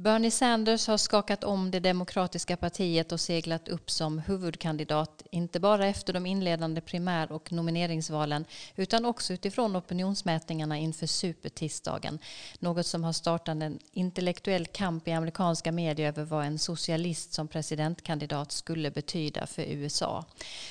Bernie Sanders har skakat om det demokratiska partiet och seglat upp som huvudkandidat, inte bara efter de inledande primär och nomineringsvalen, utan också utifrån opinionsmätningarna inför supertisdagen. Något som har startat en intellektuell kamp i amerikanska medier över vad en socialist som presidentkandidat skulle betyda för USA.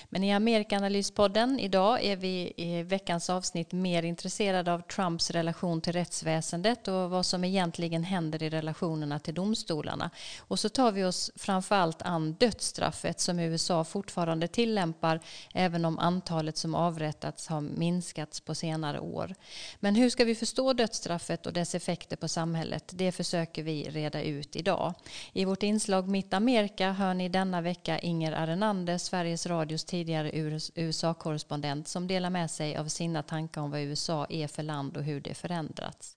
Men i Amerikanalyspodden idag är vi i veckans avsnitt mer intresserade av Trumps relation till rättsväsendet och vad som egentligen händer i relationerna till domstolarna. Och så tar vi oss framförallt an dödsstraffet som USA fortfarande tillämpar även om antalet som avrättats har minskats på senare år. Men hur ska vi förstå dödsstraffet och dess effekter på samhället? Det försöker vi reda ut idag. I vårt inslag Mitt Amerika hör ni denna vecka Inger Arenander, Sveriges Radios tidigare USA-korrespondent som delar med sig av sina tankar om vad USA är för land och hur det förändrats.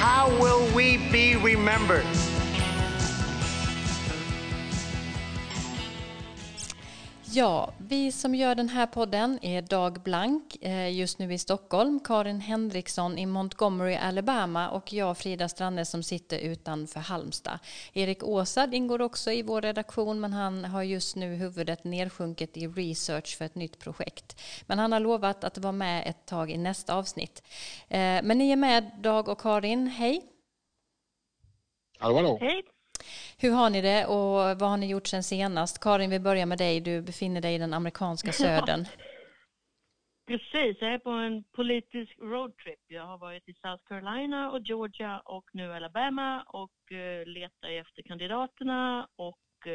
How will we be remembered? Ja, vi som gör den här podden är Dag Blank, eh, just nu i Stockholm, Karin Henriksson i Montgomery, Alabama och jag, Frida Stranne, som sitter utanför Halmstad. Erik Åsad ingår också i vår redaktion, men han har just nu huvudet nedsjunket i research för ett nytt projekt. Men han har lovat att vara med ett tag i nästa avsnitt. Eh, men ni är med, Dag och Karin. Hej! Hallå, hallå! Hej! Hur har ni det och vad har ni gjort sen senast? Karin, vi börjar med dig. Du befinner dig i den amerikanska södern. Precis, jag är på en politisk roadtrip. Jag har varit i South Carolina och Georgia och nu Alabama och uh, letar efter kandidaterna och uh,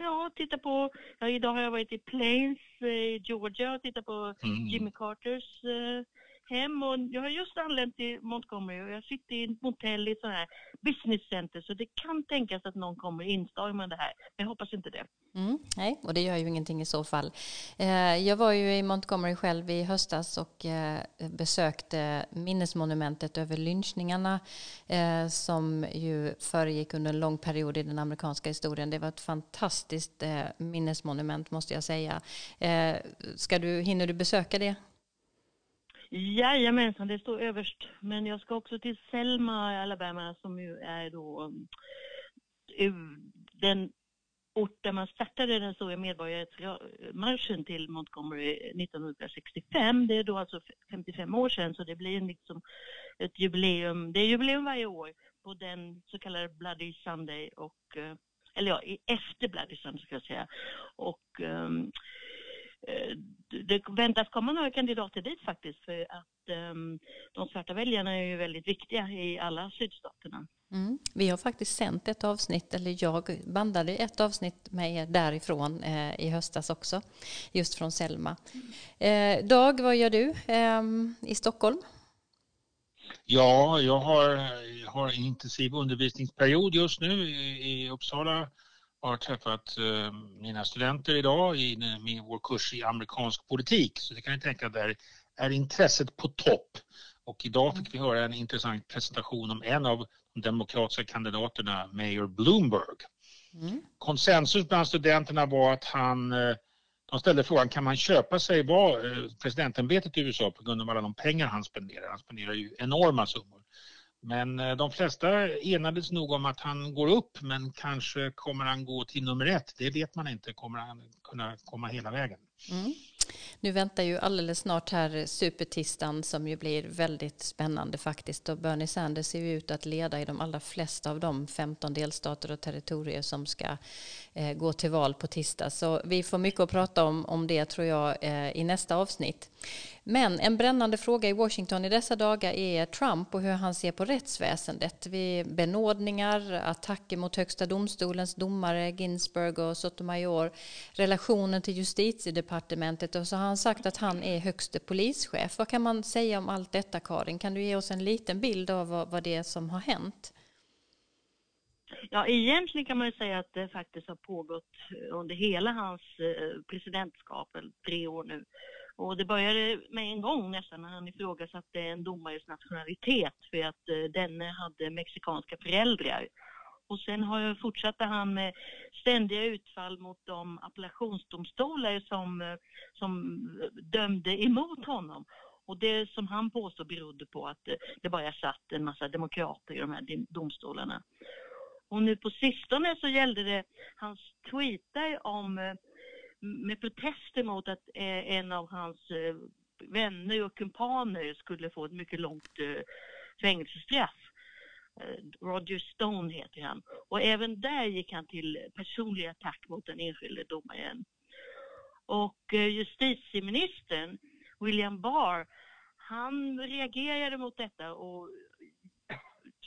ja, titta på, ja, idag har jag varit i Plains i Georgia och tittat på mm. Jimmy Carters uh, hem och jag har just anlänt till Montgomery och jag sitter i ett motell i ett sånt här business center så det kan tänkas att någon kommer instormande här. Men jag hoppas inte det. Mm, nej, och det gör ju ingenting i så fall. Eh, jag var ju i Montgomery själv i höstas och eh, besökte minnesmonumentet över lynchningarna eh, som ju föregick under en lång period i den amerikanska historien. Det var ett fantastiskt minnesmonument måste jag säga. Ska du, hinner du besöka det? Jajamensan, det står överst. Men jag ska också till Selma i Alabama som ju är då um, den ort där man startade den stora medborgarrättsmarschen till Montgomery 1965. Det är då alltså 55 år sedan så det blir liksom ett jubileum. Det är jubileum varje år på den så kallade Bloody Sunday och eh, eller ja, efter Bloody Sunday ska jag säga. Och um, det väntas komma några kandidater dit faktiskt för att um, de svarta väljarna är ju väldigt viktiga i alla sydstaterna. Mm. Vi har faktiskt sänt ett avsnitt, eller jag bandade ett avsnitt med er därifrån eh, i höstas också, just från Selma. Eh, Dag, vad gör du eh, i Stockholm? Ja, jag har, har en intensiv undervisningsperiod just nu i, i Uppsala har träffat eh, mina studenter idag i min, vår kurs i amerikansk politik. Så det kan ni tänka där är intresset på topp. Och idag fick vi höra en intressant presentation om en av de demokratiska kandidaterna, Mayor Bloomberg. Mm. Konsensus bland studenterna var att han eh, de ställde frågan, kan man köpa sig vara eh, presidentämbetet i USA på grund av alla de pengar han spenderar? Han spenderar ju enorma summor. Men eh, de flesta enades nog om att han går upp men kanske kommer han gå till nummer ett. Det vet man inte. Kommer han kunna komma hela vägen? Mm. Nu väntar ju alldeles snart här supertisdagen som ju blir väldigt spännande faktiskt. Och Bernie Sanders ser ju ut att leda i de allra flesta av de 15 delstater och territorier som ska eh, gå till val på tisdag. Så vi får mycket att prata om, om det tror jag eh, i nästa avsnitt. Men en brännande fråga i Washington i dessa dagar är Trump och hur han ser på rättsväsendet. Vid benådningar, attacker mot högsta domstolens domare Ginsburg och Sotomayor, informationen till justitiedepartementet och så har han sagt att han är högste polischef. Vad kan man säga om allt detta Karin? Kan du ge oss en liten bild av vad, vad det är som har hänt? Ja, egentligen kan man ju säga att det faktiskt har pågått under hela hans eh, presidentskap, eller tre år nu. Och det började med en gång nästan när han ifrågasatte en domares nationalitet för att eh, denne hade mexikanska föräldrar. Och sen har, fortsatte han med ständiga utfall mot de appellationsdomstolar som, som dömde emot honom. Och det som han påstår berodde på att det bara satt en massa demokrater i de här domstolarna. Och nu på sistone så gällde det hans tweetar om med protester mot att eh, en av hans eh, vänner och kumpaner skulle få ett mycket långt eh, fängelsestraff. Eh, Roger Stone heter han. Och även där gick han till personlig attack mot den enskilde domaren. Och eh, justitieministern William Barr, han reagerade mot detta och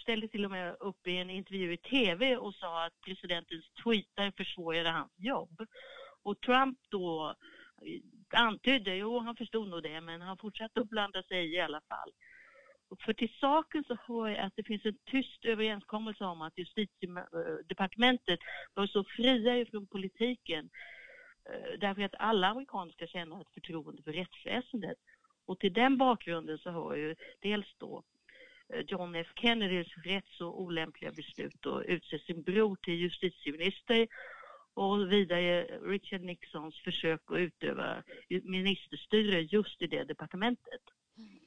ställde till och med upp i en intervju i tv och sa att presidentens tweetar försvårade hans jobb. Och Trump då eh, antydde, jo han förstod nog det, men han fortsatte att blanda sig i alla fall. För till saken så hör jag att det finns en tyst överenskommelse om att justitiedepartementet var så fria ifrån politiken eh, därför att alla amerikaner ska känna ett förtroende för rättsväsendet. Och till den bakgrunden så hör ju dels då eh, John F Kennedys rätt så olämpliga beslut att utse sin bror till justitieminister och vidare Richard Nixons försök att utöva ministerstyre just i det departementet. Mm.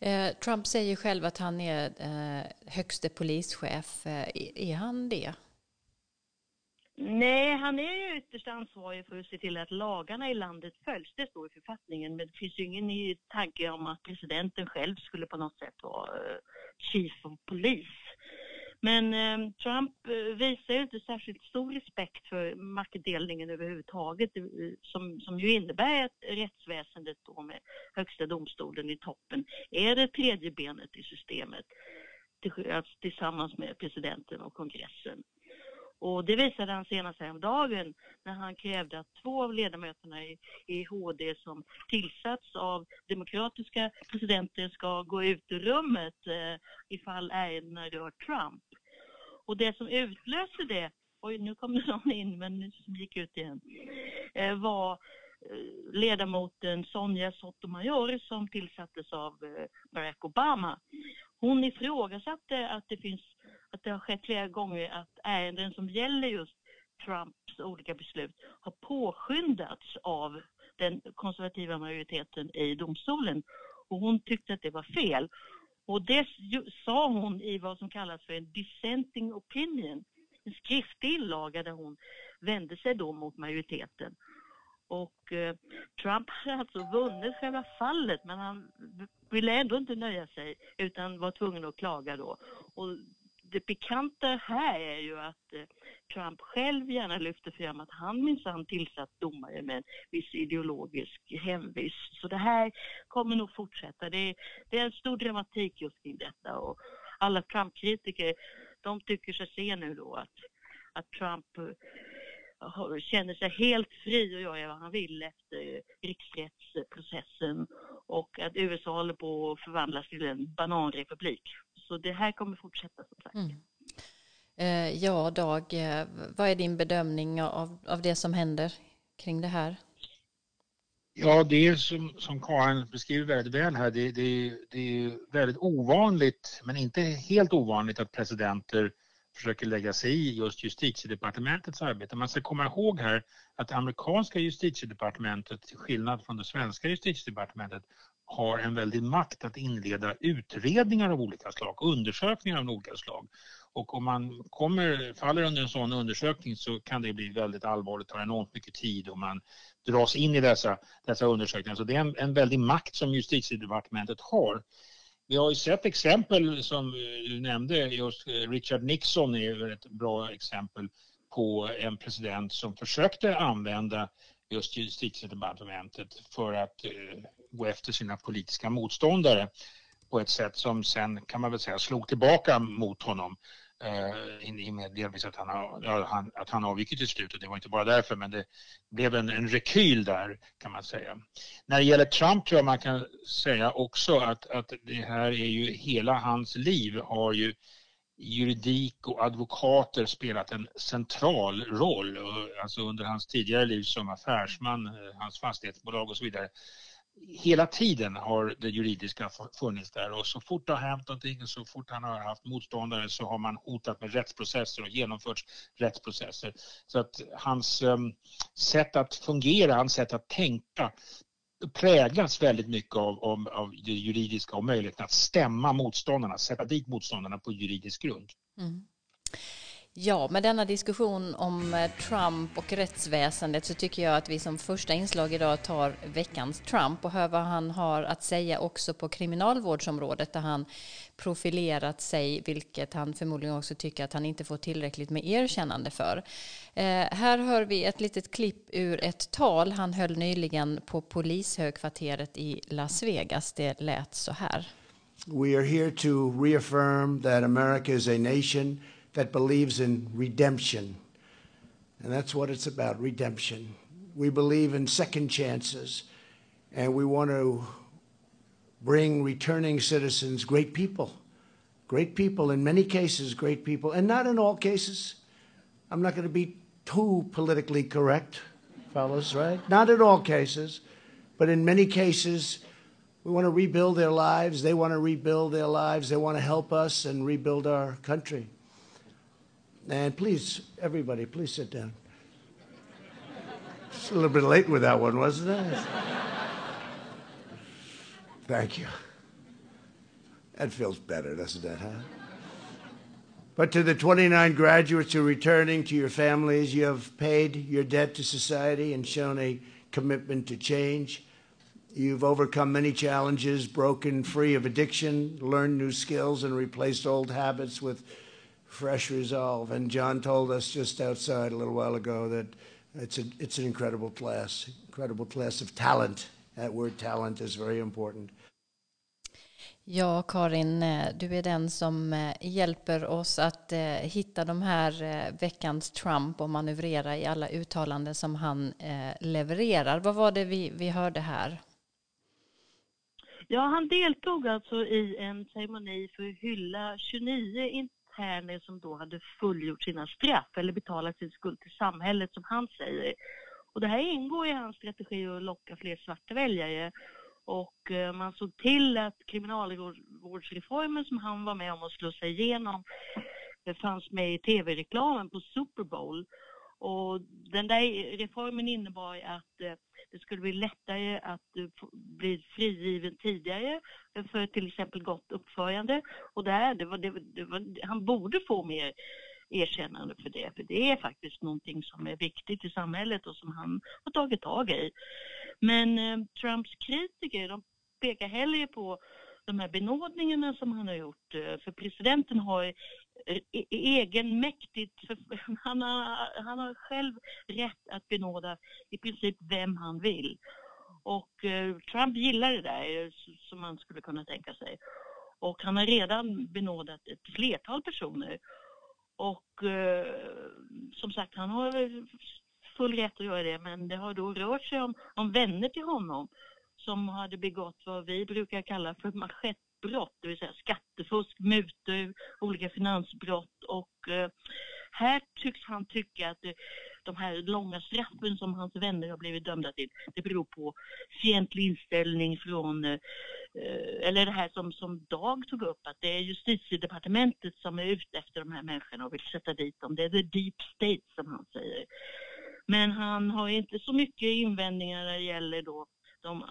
Eh, Trump säger själv att han är eh, högste polischef. Eh, är han det? Nej, han är ju ytterst ansvarig för att se till att lagarna i landet följs. Det står i författningen, men det finns ju ingen tanke om att presidenten själv skulle på något sätt vara uh, chief of police. Men ehm, eh, Trump visar ju inte särskilt stor respekt för maktdelningen överhuvudtaget, eh, som, som ju innebär att rättsväsendet då med högsta domstolen i toppen är det tredje benet i systemet alltså tillsammans med presidenten och kongressen. Och det visade han senast häromdagen när han krävde att två av ledamöterna i, i HD som tillsatts av demokratiska presidenter ska gå ut ur rummet eh, ifall ärendena rör Trump. Och det som utlöste det, oj nu kom det någon in men nu gick ut igen, eh, var eh, ledamoten Sonja Sotomayor som tillsattes av eh, Barack Obama. Hon ifrågasatte att det finns att det har skett flera gånger att ärenden som gäller just Trumps olika beslut har påskyndats av den konservativa majoriteten i domstolen. Och hon tyckte att det var fel. Och det sa hon i vad som kallas för en dissenting opinion, en skriftlig inlaga där hon vände sig då mot majoriteten. Och eh, Trump hade alltså vunnit själva fallet men han ville ändå inte nöja sig utan var tvungen att klaga då. Och det pikanta här är ju att eh, Trump själv gärna lyfter fram att han minsann tillsatt domare med en viss ideologisk hemvist. Så det här kommer nog fortsätta. Det är, det är en stor dramatik just kring detta och alla Trump-kritiker de tycker sig se nu då att, att Trump eh, känner sig helt fri och gör vad han vill efter riksrättsprocessen och att USA håller på att förvandlas till en bananrepublik. Så det här kommer fortsätta som sagt. Mm. Eh, ja, Dag, eh, vad är din bedömning av, av det som händer kring det här? Ja, det är som, som Karin beskriver väldigt väl här, det, det, det är väldigt ovanligt, men inte helt ovanligt att presidenter försöker lägga sig i just justitiedepartementets arbete. Man ska komma ihåg här att det amerikanska justitiedepartementet, till skillnad från det svenska justitiedepartementet, har en väldig makt att inleda utredningar av olika slag, undersökningar av olika slag. Och om man kommer, faller under en sån undersökning så kan det bli väldigt allvarligt, tar enormt mycket tid och man dras in i dessa, dessa undersökningar. Så det är en, en väldig makt som justitiedepartementet har. Vi har ju sett exempel som eh, du nämnde, just eh, Richard Nixon är ett bra exempel på en president som försökte använda just justitiedepartementet för att eh, gå efter sina politiska motståndare på ett sätt som sen kan man väl säga slog tillbaka mot honom. Uh, i med delvis att han, ja, han, att han avgick till slut och det var inte bara därför men det blev en, en rekyl där kan man säga. När det gäller Trump tror jag man kan säga också att, att det här är ju hela hans liv har ju juridik och advokater spelat en central roll, alltså under hans tidigare liv som affärsman, eh, hans fastighetsbolag och så vidare. Hela tiden har det juridiska funnits där och så fort det har hänt någonting och så fort han har haft motståndare så har man hotat med rättsprocesser och genomfört rättsprocesser. Så att hans um, sätt att fungera, hans sätt att tänka präglas väldigt mycket av, av, av det juridiska och möjligheten att stämma motståndarna, sätta dit motståndarna på juridisk grund. Mm. Ja, med denna diskussion om eh, Trump och rättsväsendet så tycker jag att vi som första inslag idag tar veckans Trump och hör vad han har att säga också på kriminalvårdsområdet där han profilerat sig, vilket han förmodligen också tycker att han inte får tillräckligt med erkännande för. Eh, här hör vi ett litet klipp ur ett tal han höll nyligen på polishögkvarteret i Las Vegas. Det lät så här. We are here to reaffirm that America is a nation that believes in redemption. And that's what it's about redemption. We believe in second chances, and we want to bring returning citizens great people. Great people, in many cases, great people, and not in all cases. I'm not going to be too politically correct, fellas, right? Not in all cases, but in many cases, we want to rebuild their lives. They want to rebuild their lives. They want to help us and rebuild our country. And please, everybody, please sit down. It's a little bit late with that one, wasn't it? Thank you. That feels better, doesn't it, huh? But to the 29 graduates who are returning to your families, you have paid your debt to society and shown a commitment to change. You've overcome many challenges, broken free of addiction, learned new skills, and replaced old habits with fresh resolve. And John told us just outside a little while ago that it's, a, it's an incredible class, incredible class of talent. That word talent is very important. Ja, Karin, eh, du är den som eh, hjälper oss att eh, hitta de här veckans Trump och manövrera i alla uttalanden som han levererar. Vad var det vi, vi hörde här? Ja, han deltog alltså i en ceremoni för att hylla 29 interner som då hade fullgjort sina straff eller betalat sin skuld till samhället som han säger. Och det här ingår i hans strategi att locka fler svarta väljare. Och eh, man såg till att kriminalvårdsreformen som han var med om att slussa igenom det fanns med i tv-reklamen på Super Bowl. Och den där reformen innebar att eh, det skulle bli lättare att bli frigiven tidigare för till exempel gott uppförande. Och där, det var, det, det var, han borde få mer erkännande för det, för det är faktiskt någonting som är viktigt i samhället och som han har tagit tag i. Men eh, Trumps kritiker, de pekar hellre på de här benådningarna som han har gjort. Eh, för presidenten har egenmäktigt, han har, han har själv rätt att benåda i princip vem han vill. Och eh, Trump gillar det där, eh, som man skulle kunna tänka sig. Och han har redan benådat ett flertal personer. Och eh, som sagt, han har full rätt att göra det, men det har då rört sig om, om vänner till honom som hade begått vad vi brukar kalla för manschettbrott, det vill säga skattefusk, mutor, olika finansbrott och eh, här tycks han tycka att de här långa straffen som hans vänner har blivit dömda till, det beror på fientlig inställning från, eh, eh, eller det här som, som Dag tog upp, att det är justitiedepartementet som är ute efter de här människorna och vill sätta dit dem. Det är the deep state som han säger. Men han har inte så mycket invändningar när det gäller då de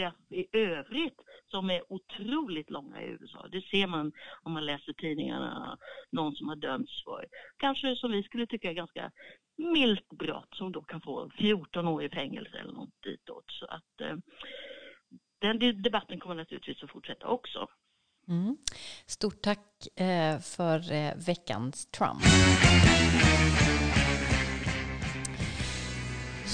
straff i övrigt som är otroligt långa i USA. Det ser man om man läser tidningarna, någon som har dömts för kanske som vi skulle tycka är ganska milt brott som då kan få 14 år i fängelse eller något ditåt. Så att eh, den debatten kommer naturligtvis att fortsätta också. Mm. Stort tack eh, för eh, veckans Trump.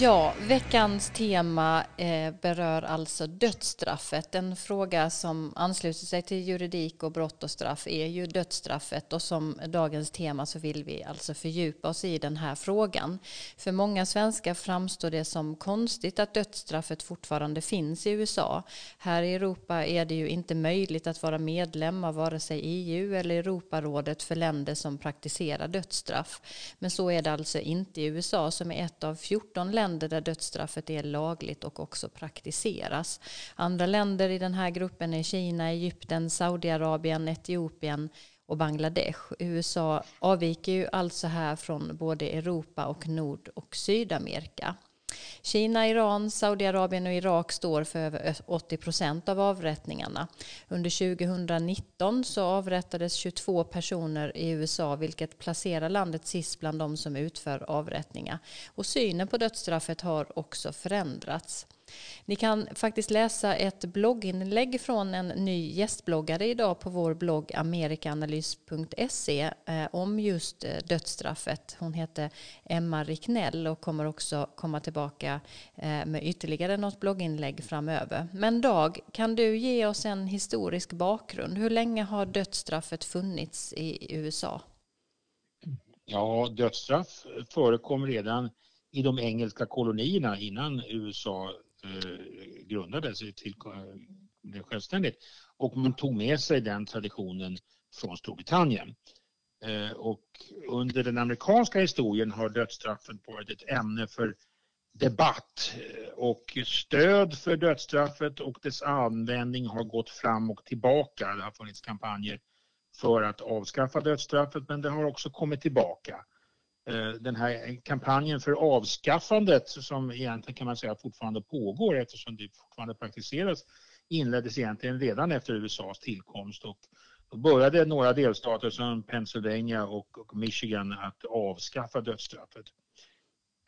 Ja, veckans tema eh, berör alltså dödsstraffet. En fråga som ansluter sig till juridik och brott och straff är ju dödsstraffet och som dagens tema så vill vi alltså fördjupa oss i den här frågan. För många svenskar framstår det som konstigt att dödsstraffet fortfarande finns i USA. Här i Europa är det ju inte möjligt att vara medlem av vare sig EU eller Europarådet för länder som praktiserar dödsstraff. Men så är det alltså inte i USA som är ett av 14 länder där dödsstraffet är lagligt och också praktiseras. Andra länder i den här gruppen är Kina, Egypten, Saudiarabien, Etiopien och Bangladesh. USA avviker ju alltså här från både Europa och Nord och Sydamerika. Kina, Iran, Saudiarabien och Irak står för över 80 procent av avrättningarna. Under 2019 så avrättades 22 personer i USA vilket placerar landet sist bland de som utför avrättningar. Och synen på dödsstraffet har också förändrats. Ni kan faktiskt läsa ett blogginlägg från en ny gästbloggare idag på vår blogg amerikaanalys.se eh, om just eh, dödsstraffet. Hon heter Emma Ricknell och kommer också komma tillbaka eh, med ytterligare något blogginlägg framöver. Men Dag, kan du ge oss en historisk bakgrund? Hur länge har dödsstraffet funnits i USA? Ja, dödsstraff förekom redan i de engelska kolonierna innan USA Eh, grundades till eh, blev självständigt. Och man tog med sig den traditionen från Storbritannien. Eh, och under den amerikanska historien har dödsstraffet varit ett ämne för debatt och stöd för dödsstraffet och dess användning har gått fram och tillbaka. Det har funnits kampanjer för att avskaffa dödsstraffet men det har också kommit tillbaka. Eh, den här kampanjen för avskaffandet som egentligen kan man säga fortfarande pågår eftersom det fortfarande praktiseras inleddes egentligen redan efter USAs tillkomst och då började några delstater som Pennsylvania och Michigan att avskaffa dödsstraffet.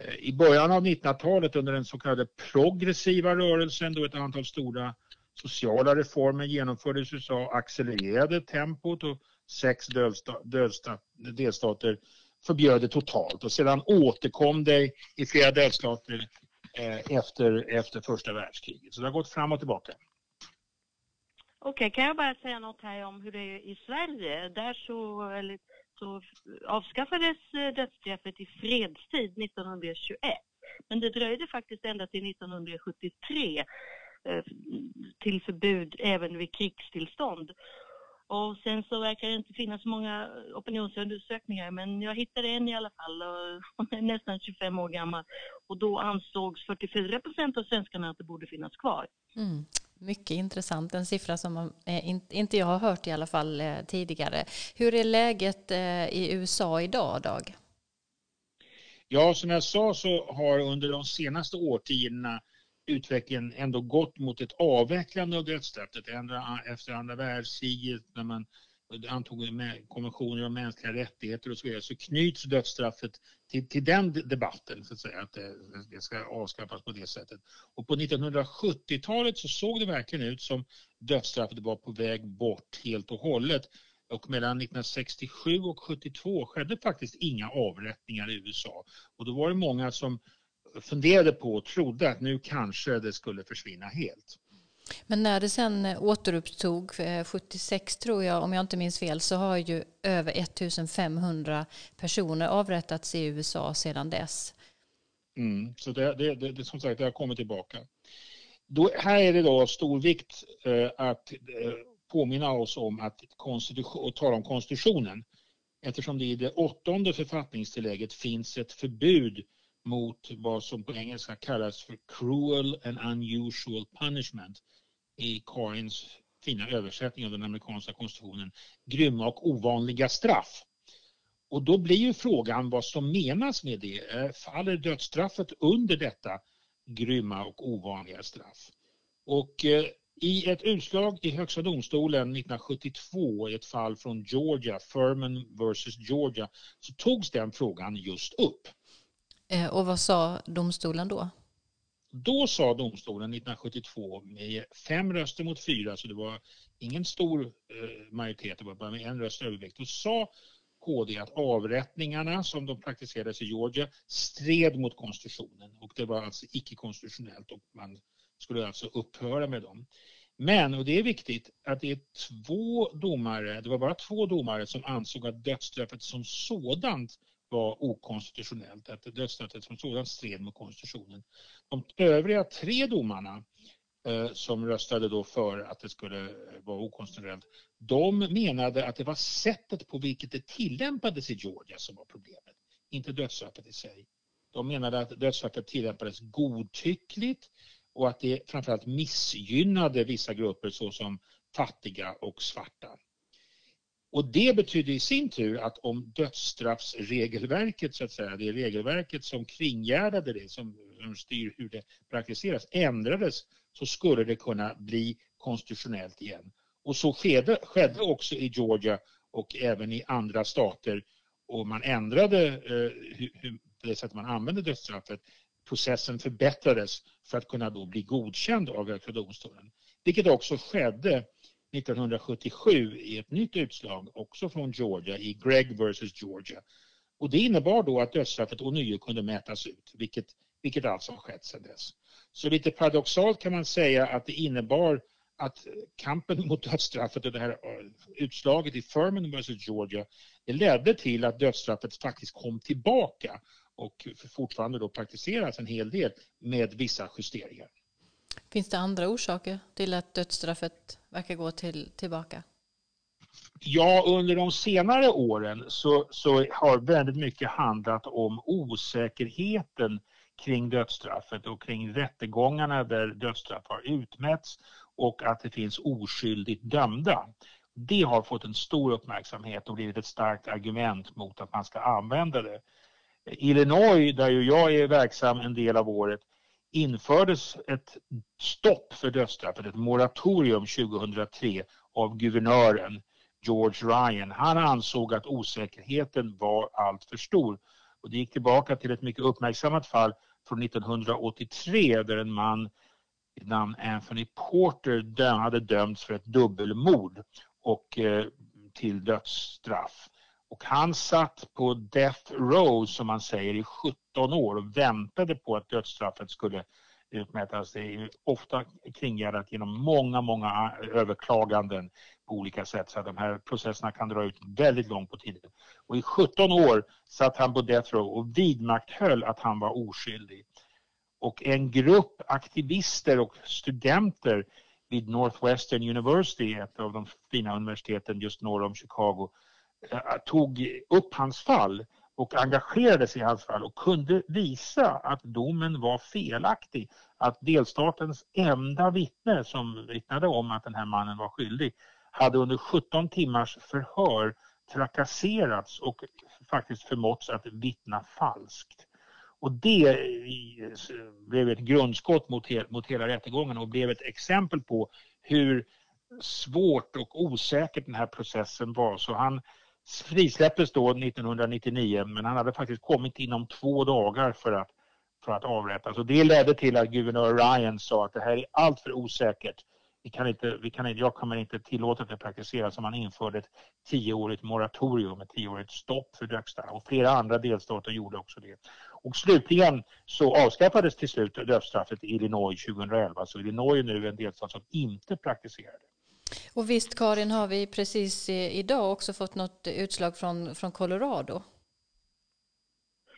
Eh, I början av 1900-talet under den så kallade progressiva rörelsen då ett antal stora sociala reformer genomfördes i USA accelererade tempot och sex delstater förbjöd det totalt och sedan återkom det i flera delstater eh, efter, efter första världskriget. Så det har gått fram och tillbaka. Okej, okay, kan jag bara säga något här om hur det är i Sverige? Där så, eller, så avskaffades eh, dödsstraffet i fredstid 1921. Men det dröjde faktiskt ända till 1973 eh, till förbud även vid krigstillstånd. Och sen så verkar det inte finnas så många opinionsundersökningar men jag hittade en i alla fall och hon är nästan 25 år gammal och då ansågs 44 procent av svenskarna att det borde finnas kvar. Mm. Mycket intressant, en siffra som eh, inte jag har hört i alla fall eh, tidigare. Hur är läget eh, i USA idag, Dag? Ja, som jag sa så har under de senaste årtiondena utvecklingen ändå gått mot ett avvecklande av dödsstraffet efter andra världskriget när man antog konventioner om mänskliga rättigheter och så vidare så knyts dödsstraffet till, till den debatten så att säga att det, det, ska avskaffas på det sättet. Och på 1970-talet så såg det verkligen ut som dödsstraffet var på väg bort helt och hållet. Och mellan 1967 och 72 skedde faktiskt inga avrättningar i USA. Och då var det många som funderade på och trodde att nu kanske det skulle försvinna helt. Men när det sen återupptog, 76 eh, tror jag, om jag inte minns fel, så har ju över 1500 personer avrättats i USA sedan dess. Mm, så det, det, det, som sagt, det har kommit tillbaka. Då, här är det då stor vikt eh, att eh, påminna oss om att konstitution, och tala om konstitutionen eftersom det i det åttonde författningstillägget finns ett förbud mot vad som på engelska kallas för cruel and unusual punishment i Karins fina översättning av den amerikanska konstitutionen, grymma och ovanliga straff. Och då blir ju frågan vad som menas med det. Eh, faller dödsstraffet under detta grymma och ovanliga straff? Och eh, i ett utslag i Högsta domstolen 1972 i ett fall från Georgia, Furman versus Georgia, så togs den frågan just upp. Eh, och vad sa domstolen då? Då sa domstolen 1972 med fem röster mot fyra, så det var ingen stor eh, majoritet, det var bara med en röst övervikt. Då sa KD att avrättningarna som de praktiserades i Georgia stred mot konstitutionen och det var alltså icke-konstitutionellt och man skulle alltså upphöra med dem. Men, och det är viktigt, att det är två domare, det var bara två domare som ansåg att dödsstraffet som sådant var okonstitutionellt, att dödsstraffet som sådant stred mot konstitutionen. De övriga tre domarna eh, som röstade då för att det skulle eh, vara okonstitutionellt, de menade att det var sättet på vilket det tillämpades i Georgia som var problemet, inte dödsstraffet i sig. De menade att dödsstraffet tillämpades godtyckligt och att det framförallt missgynnade vissa grupper såsom fattiga och svarta. Och det betyder i sin tur att om dödsstraffsregelverket, så att säga, det regelverket som kringgärdade det, som, som styr hur det praktiseras, ändrades så skulle det kunna bli konstitutionellt igen. Och så skedde, skedde också i Georgia och även i andra stater och man ändrade eh, hur, det sätt man använde dödsstraffet. Processen förbättrades för att kunna då bli godkänd av Högsta domstolen. Vilket också skedde 1977 i ett nytt utslag, också från Georgia, i Gregg vs Georgia. Och det innebar då att dödsstraffet ånyo kunde mätas ut, vilket, vilket alltså har skett sedan dess. Så lite paradoxalt kan man säga att det innebar att kampen mot dödsstraffet och det här eh, utslaget i Furman vs Georgia, det ledde till att dödsstraffet faktiskt kom tillbaka och fortfarande då praktiseras en hel del med vissa justeringar. Finns det andra orsaker till att dödsstraffet verkar gå till, tillbaka? Ja, under de senare åren så, så har väldigt mycket handlat om osäkerheten kring dödsstraffet och kring rättegångarna där dödsstraff har utmätts och att det finns oskyldigt dömda. Det har fått en stor uppmärksamhet och blivit ett starkt argument mot att man ska använda det. Illinois, där ju jag är verksam en del av året, infördes ett stopp för dödsstraffet, ett moratorium 2003 av guvernören George Ryan. Han ansåg att osäkerheten var alltför stor. Och det gick tillbaka till ett mycket uppmärksammat fall från 1983 där en man vid namn Anthony Porter hade dömts för ett dubbelmord och eh, till dödsstraff. Och han satt på death row som man säger i 17 år och väntade på att dödsstraffet skulle utmätas. Det är ofta kringgärdat genom många, många eh, överklaganden på olika sätt så att de här processerna kan dra ut väldigt långt på tiden. Och i 17 år satt han på death row och vidmakthöll att han var oskyldig. Och en grupp aktivister och studenter vid Northwestern University, ett av de fina universiteten just norr om Chicago, Eh, tog upp hans fall och engagerade sig i hans fall och kunde visa att domen var felaktig. Att delstatens enda vittne som vittnade om att den här mannen var skyldig hade under 17 timmars förhör trakasserats och faktiskt förmåtts att vittna falskt. Och det eh, blev ett grundskott mot, mot hela rättegången och blev ett exempel på hur svårt och osäkert den här processen var. Så han frisläpptes då 1999 men han hade faktiskt kommit inom två dagar för att, för att avrättas. Och det ledde till att guvernör Ryan sa att det här är allt för osäkert. Vi kan inte, vi kan inte, jag kommer inte tillåta att det praktiseras som man införde ett tioårigt moratorium, ett tioårigt stopp för dödsstraff. Och flera andra delstater gjorde också det. Och slutligen så avskaffades till slut dödsstraffet i Illinois 2011. Så Illinois är nu en delstat som inte praktiserar det. Och visst Karin har vi precis idag också fått något utslag från, från Colorado.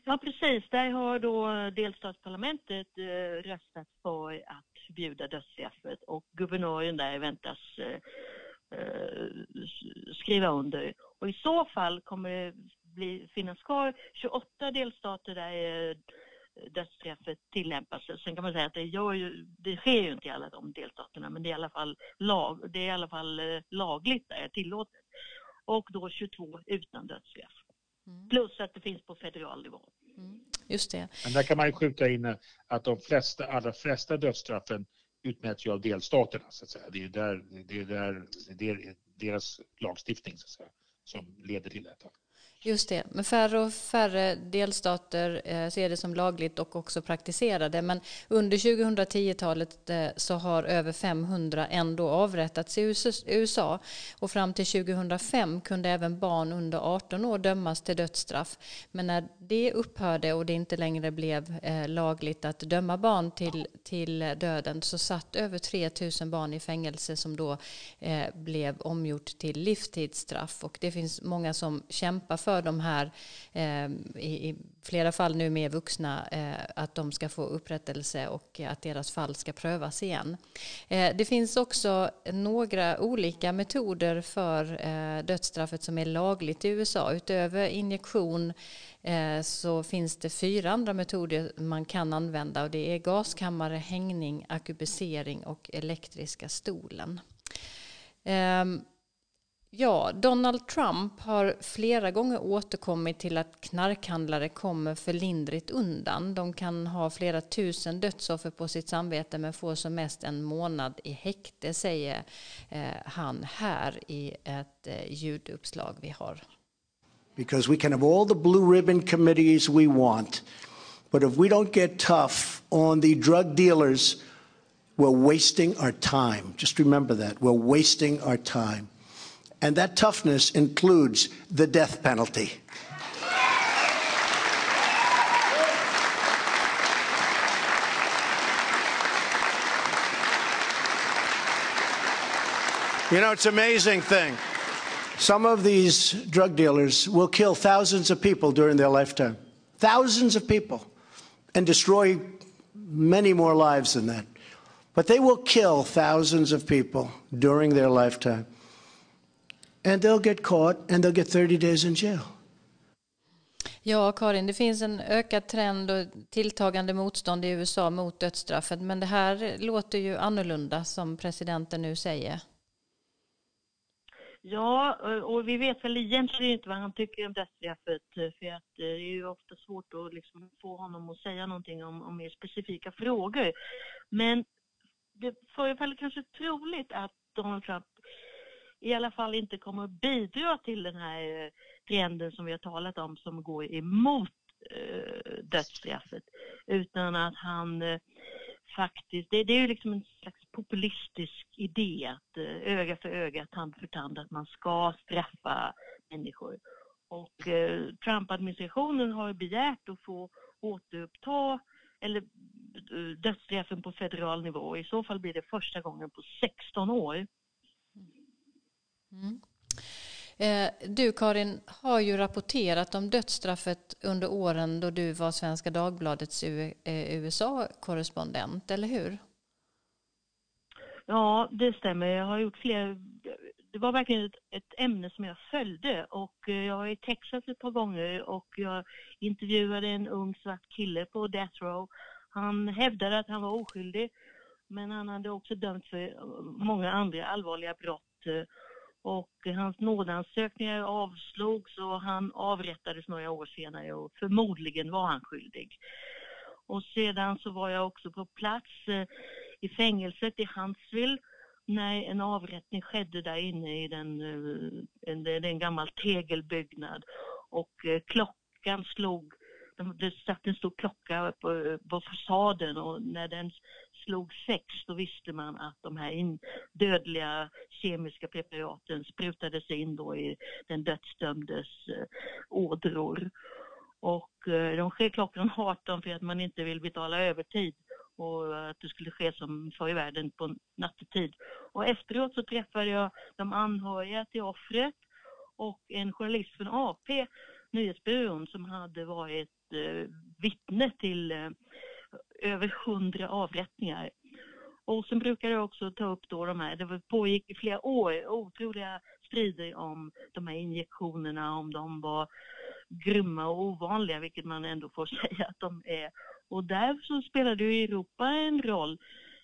Ja precis, där har då delstatsparlamentet eh, röstat för att förbjuda dödsstraffet och guvernören där väntas eh, eh skriva under. Och i så fall kommer det bli, finnas kvar 28 delstater där eh, dödsstraffet tillämpas. Sen kan man säga att det, gör ju, det sker ju inte i alla de delstaterna men det är i alla fall, lag, det är i alla fall eh, lagligt där, tillåtet. Och då 22 utan dödsstraff. Mm. Plus att det finns på federal nivå. Mm. Just det. Men där kan man ju skjuta in att de flesta, allra flesta dödsstraffen utmäts ju av delstaterna så att säga. Det är där, det är där det är deras lagstiftning så att säga, som leder till detta. Just det, men färre och färre delstater eh, ser det som lagligt och också praktiserar det. Men under 2010-talet eh, så har över 500 ändå avrättats i USA och fram till 2005 kunde även barn under 18 år dömas till dödsstraff. Men när det upphörde och det inte längre blev eh, lagligt att döma barn till, till döden så satt över 3000 barn i fängelse som då blev omgjort till livstidsstraff och det finns många som kämpar för för de här, eh, i, i, flera fall nu mer vuxna, eh, att de ska få upprättelse och att deras fall ska prövas igen. Eh, det finns också några olika metoder för eh, dödsstraffet som är lagligt i USA. Utöver injektion eh, så finns det fyra andra metoder man kan använda och det är gaskammare, hängning, akubisering och elektriska stolen. Um, Ja, Donald Trump har flera gånger återkommit till att knarkhandlare kommer för lindrigt undan. De kan ha flera tusen dödsoffer på sitt samvete men får som mest en månad i häkte, säger eh, han här i ett eh, ljuduppslag vi har. Because we can have all the blue ribbon committees we want, but if we don't get tough on the drug dealers, we're wasting our time. Just remember that. We're wasting our time. And that toughness includes the death penalty. You know, it's an amazing thing. Some of these drug dealers will kill thousands of people during their lifetime. Thousands of people. And destroy many more lives than that. But they will kill thousands of people during their lifetime. And they'll get caught and they'll get 30 days in jail. Ja, Karin, det finns en ökad trend och tilltagande motstånd i USA mot dödsstraffet, men det här låter ju annorlunda som presidenten nu säger. Ja, och vi vet väl egentligen inte vad han tycker om dödsstraffet, för att det är ju ofta svårt att liksom få honom att säga någonting om, om mer specifika frågor. Men det förefaller kanske troligt att Donald Trump i alla fall inte kommer att bidra till den här eh, trenden som vi har talat om som går emot eh, dödsstraffet. Utan att han eh, faktiskt, det, det, är ju liksom en slags populistisk idé att öga för öga, tand för tand, att man ska straffa människor. Och eh, Trump-administrationen har begärt att få återuppta eller dödsstraffen på federal nivå. I så fall blir det första gången på 16 år. Mm. Eh, du Karin har ju rapporterat om dödsstraffet under åren då du var Svenska Dagbladets eh, USA-korrespondent, eller hur? Ja, det stämmer. Jag har gjort fler... Det var verkligen ett, ett ämne som jag följde och eh, jag var i Texas ett par gånger och jag intervjuade en ung svart kille på Death Row. Han hävdade att han var oskyldig men han hade också dömts för många andra allvarliga brott och hans nådansökningar avslogs och han avrättades några år senare och förmodligen var han skyldig. Och sedan så var jag också på plats eh, i fängelset i Huntsville när en avrättning skedde där inne i den, eh, en, en gammal tegelbyggnad och eh, klockan slog det satt en stor klocka på, på fasaden och när den slog sex då visste man att de här dödliga kemiska preparaten sprutades in då i den dödsdömdes eh, ådror. Och eh, de sker klockan 18 för att man inte vill betala övertid och att det skulle ske som förr i världen på nattetid. Och efteråt så träffade jag de anhöriga till offret och en journalist från AP, nyhetsbyrån, som hade varit eh, vittne till eh, över hundra avrättningar. Och sen brukar jag också ta upp då de här, det pågick i flera år, otroliga strider om de här injektionerna, om de var grymma och ovanliga, vilket man ändå får säga att de är. Och där så spelade ju Europa en roll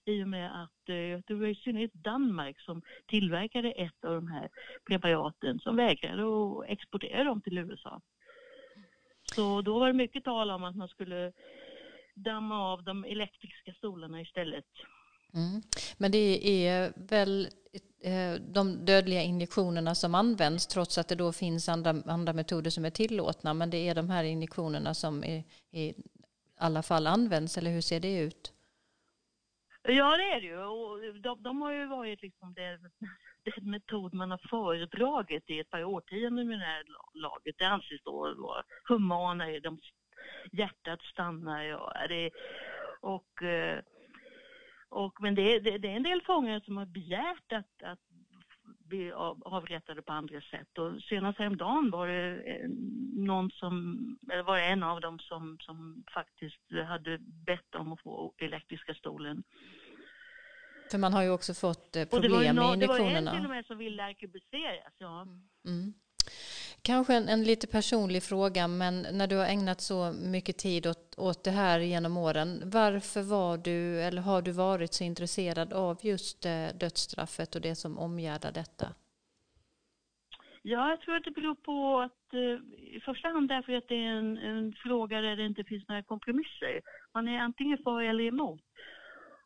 i och med att eh, det var i synnerhet Danmark som tillverkade ett av de här preparaten som vägrade att exportera dem till USA. Så då var det mycket tal om att man skulle damma av de elektriska stolarna istället. Mm. Men det är väl eh, de dödliga injektionerna som används trots att det då finns andra, andra metoder som är tillåtna. Men det är de här injektionerna som i, i alla fall används, eller hur ser det ut? Ja, det är det ju. Och de, de har ju varit liksom det, den metod man har föredragit i ett par årtionden med det här laget. Det anses då vara humanare, de, hjärtat stannar och, det, och, eh, och men det, det, det, är en del fångar som har begärt att, att bli avrättade på andra sätt. Och senast häromdagen var det eh, någon som, eller var det en av dem som, som faktiskt hade bett om att få elektriska stolen. För man har ju också fått problem med injektionerna. Det var en till och med som ville arkebuseras, ja. Mm. Kanske en, en, lite personlig fråga, men när du har ägnat så mycket tid åt, åt det här genom åren, varför var du, eller har du varit så intresserad av just eh, dödsstraffet och det som omgärdar detta? Ja, jag tror att det beror på att eh, i första hand därför att det är en, en, fråga där det inte finns några kompromisser. Man är antingen för eller emot.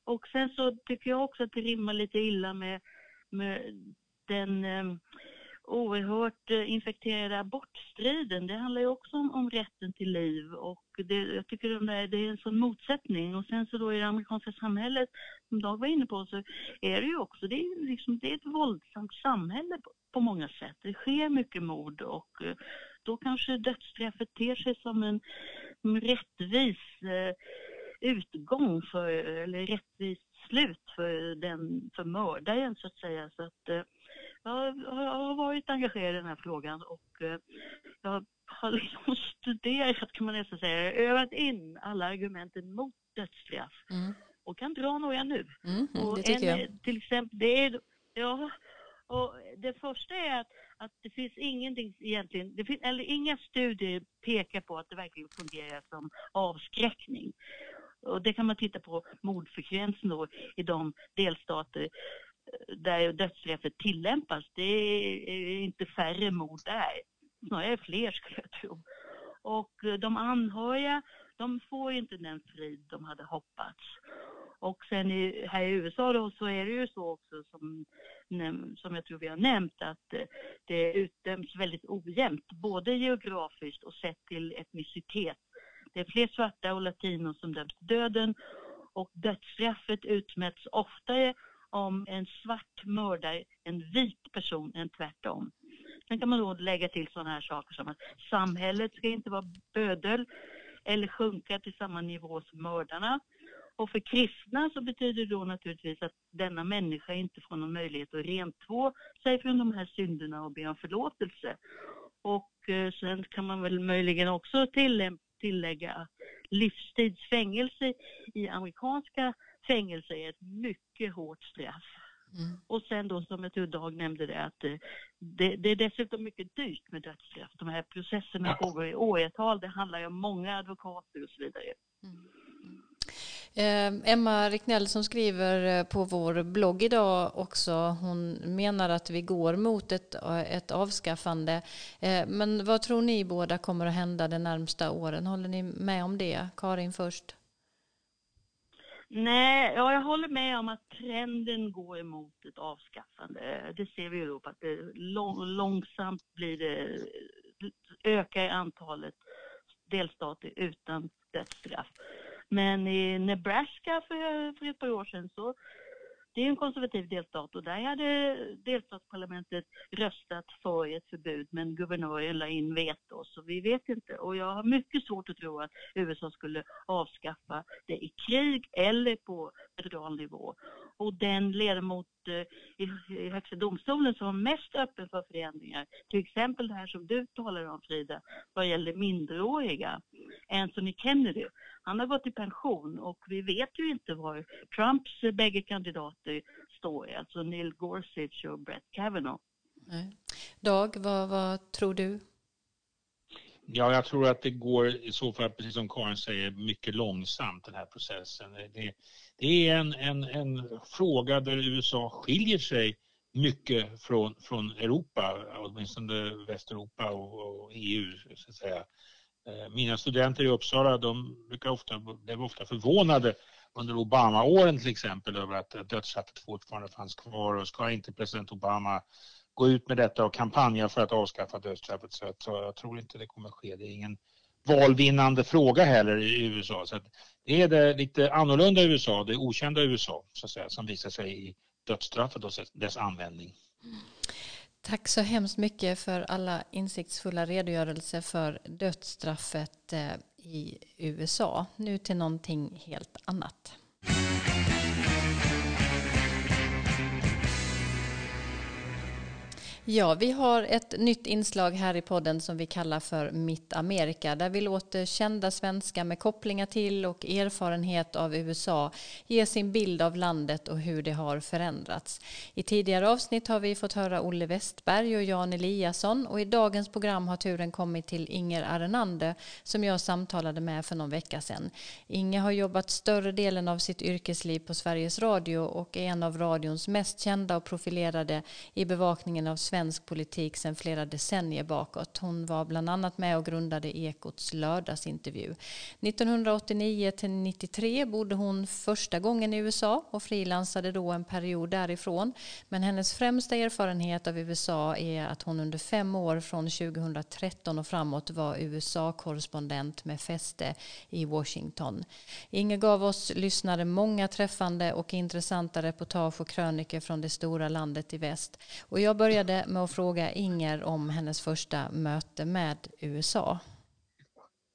Och sen så tycker jag också att det rimmar lite illa med, med den eh, oerhört eh, infekterade abortstriden. Det handlar ju också om, om rätten till liv och det, jag tycker det, det är en sån motsättning. Och sen så då i det amerikanska samhället, som Dag var inne på, så är det ju också, det är, liksom, det är ett våldsamt samhälle på, på många sätt. Det sker mycket mord och eh, då kanske dödsstraffet ter sig som en, en rättvis eh, utgång för, eller rättvist slut för den, för mördaren så att säga. Så att, eh, jag har varit engagerad i den här frågan och eh, jag har liksom studerat, kan man nästan säga, övat in alla argumenten mot dödsstraff mm. och kan dra några nu. Mm, mm och det tycker en, jag. Till exempel, det är, ja, och det första är att, att det finns ingenting egentligen, det finns, eller inga studier pekar på att det verkligen fungerar som avskräckning. Och det kan man titta på mordfrekvensen då i de delstater där dödsstraffet tillämpas, det är inte färre mord där. Snarare fler skulle jag tro. Och eh, de anhöriga, de får inte den frid de hade hoppats. Och sen i, här i USA då så är det ju så också som, som jag tror vi har nämnt att eh, det utdöms väldigt ojämnt, både geografiskt och sett till etnicitet. Det är fler svarta och latinos som döms till döden och dödsstraffet utmäts oftare om en svart mördar en vit person än tvärtom. Sen kan man då lägga till sådana här saker som att samhället ska inte vara bödel eller sjunka till samma nivå som mördarna. Och för kristna så betyder det då naturligtvis att denna människa inte får någon möjlighet att rentvå sig från de här synderna och be om förlåtelse. Och eh, sen kan man väl möjligen också tillägga att livstidsfängelse i amerikanska fängelse är ett mycket hårt straff. Mm. Och sen då som jag tror Dag nämnde det att eh, det, det, är dessutom mycket dyrt med dödsstraff. De här processerna pågår i åratal, det handlar ju om många advokater och så vidare. Mm. Eh, Emma Ricknell som skriver eh, på vår blogg idag också, hon menar att vi går mot ett, ett avskaffande. Men vad tror ni båda kommer att hända de närmsta åren? Håller ni med om det? Karin först. Nej, ja, jag håller med om att trenden går emot ett avskaffande. Det ser vi i Europa, att det lång, långsamt blir det, ökar antalet delstater utan dödsstraff. Men i Nebraska för, för ett par år sedan så det är en konservativ delstat och där hade delstatsparlamentet röstat för ett förbud men guvernören la in veto så vi vet inte. Och jag har mycket svårt att tro att USA skulle avskaffa det i krig eller på federal nivå. Och den ledamot eh, i, Högsta domstolen som var mest öppen för förändringar, till exempel det här som du talar om Frida, vad gäller minderåriga, Anthony Kennedy, han har gått i pension och vi vet ju inte var Trumps bägge kandidater står, alltså Neil Gorsuch och Brett Kavanaugh. Nej. Dag, vad, vad tror du? Ja, jag tror att det går i så fall, precis som Karin säger, mycket långsamt den här processen. Det, det är en, en, en fråga där USA skiljer sig mycket från, från Europa, åtminstone Västeuropa och, och EU så att säga. Eh, mina studenter i Uppsala de brukar ofta, blev ofta förvånade under Obama-åren till exempel över att dödsstraffet fortfarande fanns kvar och ska inte president Obama gå ut med detta och kampanja för att avskaffa dödsstraffet så jag tror inte det kommer ske. Det är ingen valvinnande fråga heller i USA. Så det är det lite annorlunda USA, det okända USA så att säga, som visar sig i dödsstraffet och dess användning. Mm. Tack så hemskt mycket för alla insiktsfulla redogörelser för dödsstraffet eh, i USA. Nu till någonting helt annat. Ja, vi har ett nytt inslag här i podden som vi kallar för Mitt Amerika där vi låter kända svenskar med kopplingar till och erfarenhet av USA ge sin bild av landet och hur det har förändrats. I tidigare avsnitt har vi fått höra Olle Westberg och Jan Eliasson och i dagens program har turen kommit till Inger Arenander som jag samtalade med för någon vecka sedan. Inger har jobbat större delen av sitt yrkesliv på Sveriges Radio och är en av radions mest kända och profilerade i bevakningen av svensk politik sedan flera decennier bakåt. Hon var bland annat med och grundade Ekots lördagsintervju. 1989 till 93 bodde hon första gången i USA och frilansade då en period därifrån. Men hennes främsta erfarenhet av USA är att hon under fem år från 2013 och framåt var USA-korrespondent med fäste i Washington. Inger gav oss lyssnare många träffande och intressanta reportage och kröniker från det stora landet i väst. Och jag började med att fråga Inger om hennes första möte med USA.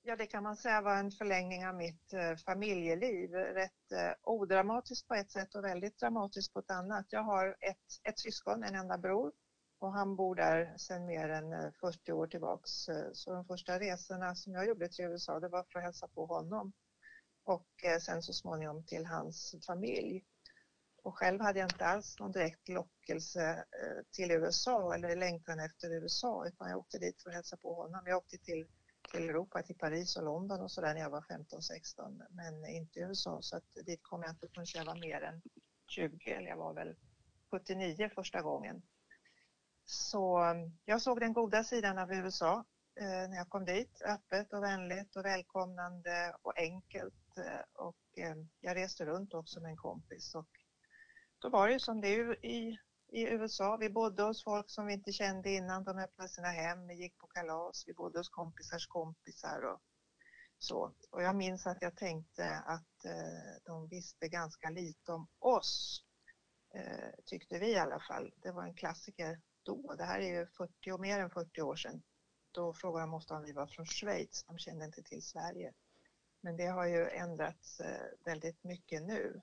Ja, det kan man säga var en förlängning av mitt eh, familjeliv. Rätt eh, odramatiskt på ett sätt och väldigt dramatiskt på ett annat. Jag har ett, ett syskon, en enda bror och han bor där sedan mer än eh, 40 år tillbaks. Så de första resorna som jag gjorde till USA, det var för att hälsa på honom och sen så småningom till hans familj. Och själv hade jag inte alls någon direkt lockelse eh, till USA eller längtan efter USA utan jag åkte dit för att hälsa på honom. Jag åkte till, till Europa, till Paris och London och sådär när jag var 15-16 men inte USA så att dit kom jag inte förrän jag var mer än 20 eller jag var väl 79 första gången. Så mm, jag såg den goda sidan av USA eh, när jag kom dit. Öppet och vänligt och välkomnande och enkelt. Eh, och eh, jag reste runt också med en kompis och då var det som det är i, i USA. Vi bodde hos folk som vi inte kände innan. De öppnade sina hem, vi gick på kalas, vi bodde hos kompisars kompisar och så. Och jag minns att jag tänkte att eh, de visste ganska lite om oss, eh, tyckte vi i alla fall. Det var en klassiker då. Det här är ju 40 och mer än 40 år sedan. Då frågade de ofta om vi var från Schweiz. De kände inte till Sverige. Men det har ju ändrats eh, väldigt mycket nu.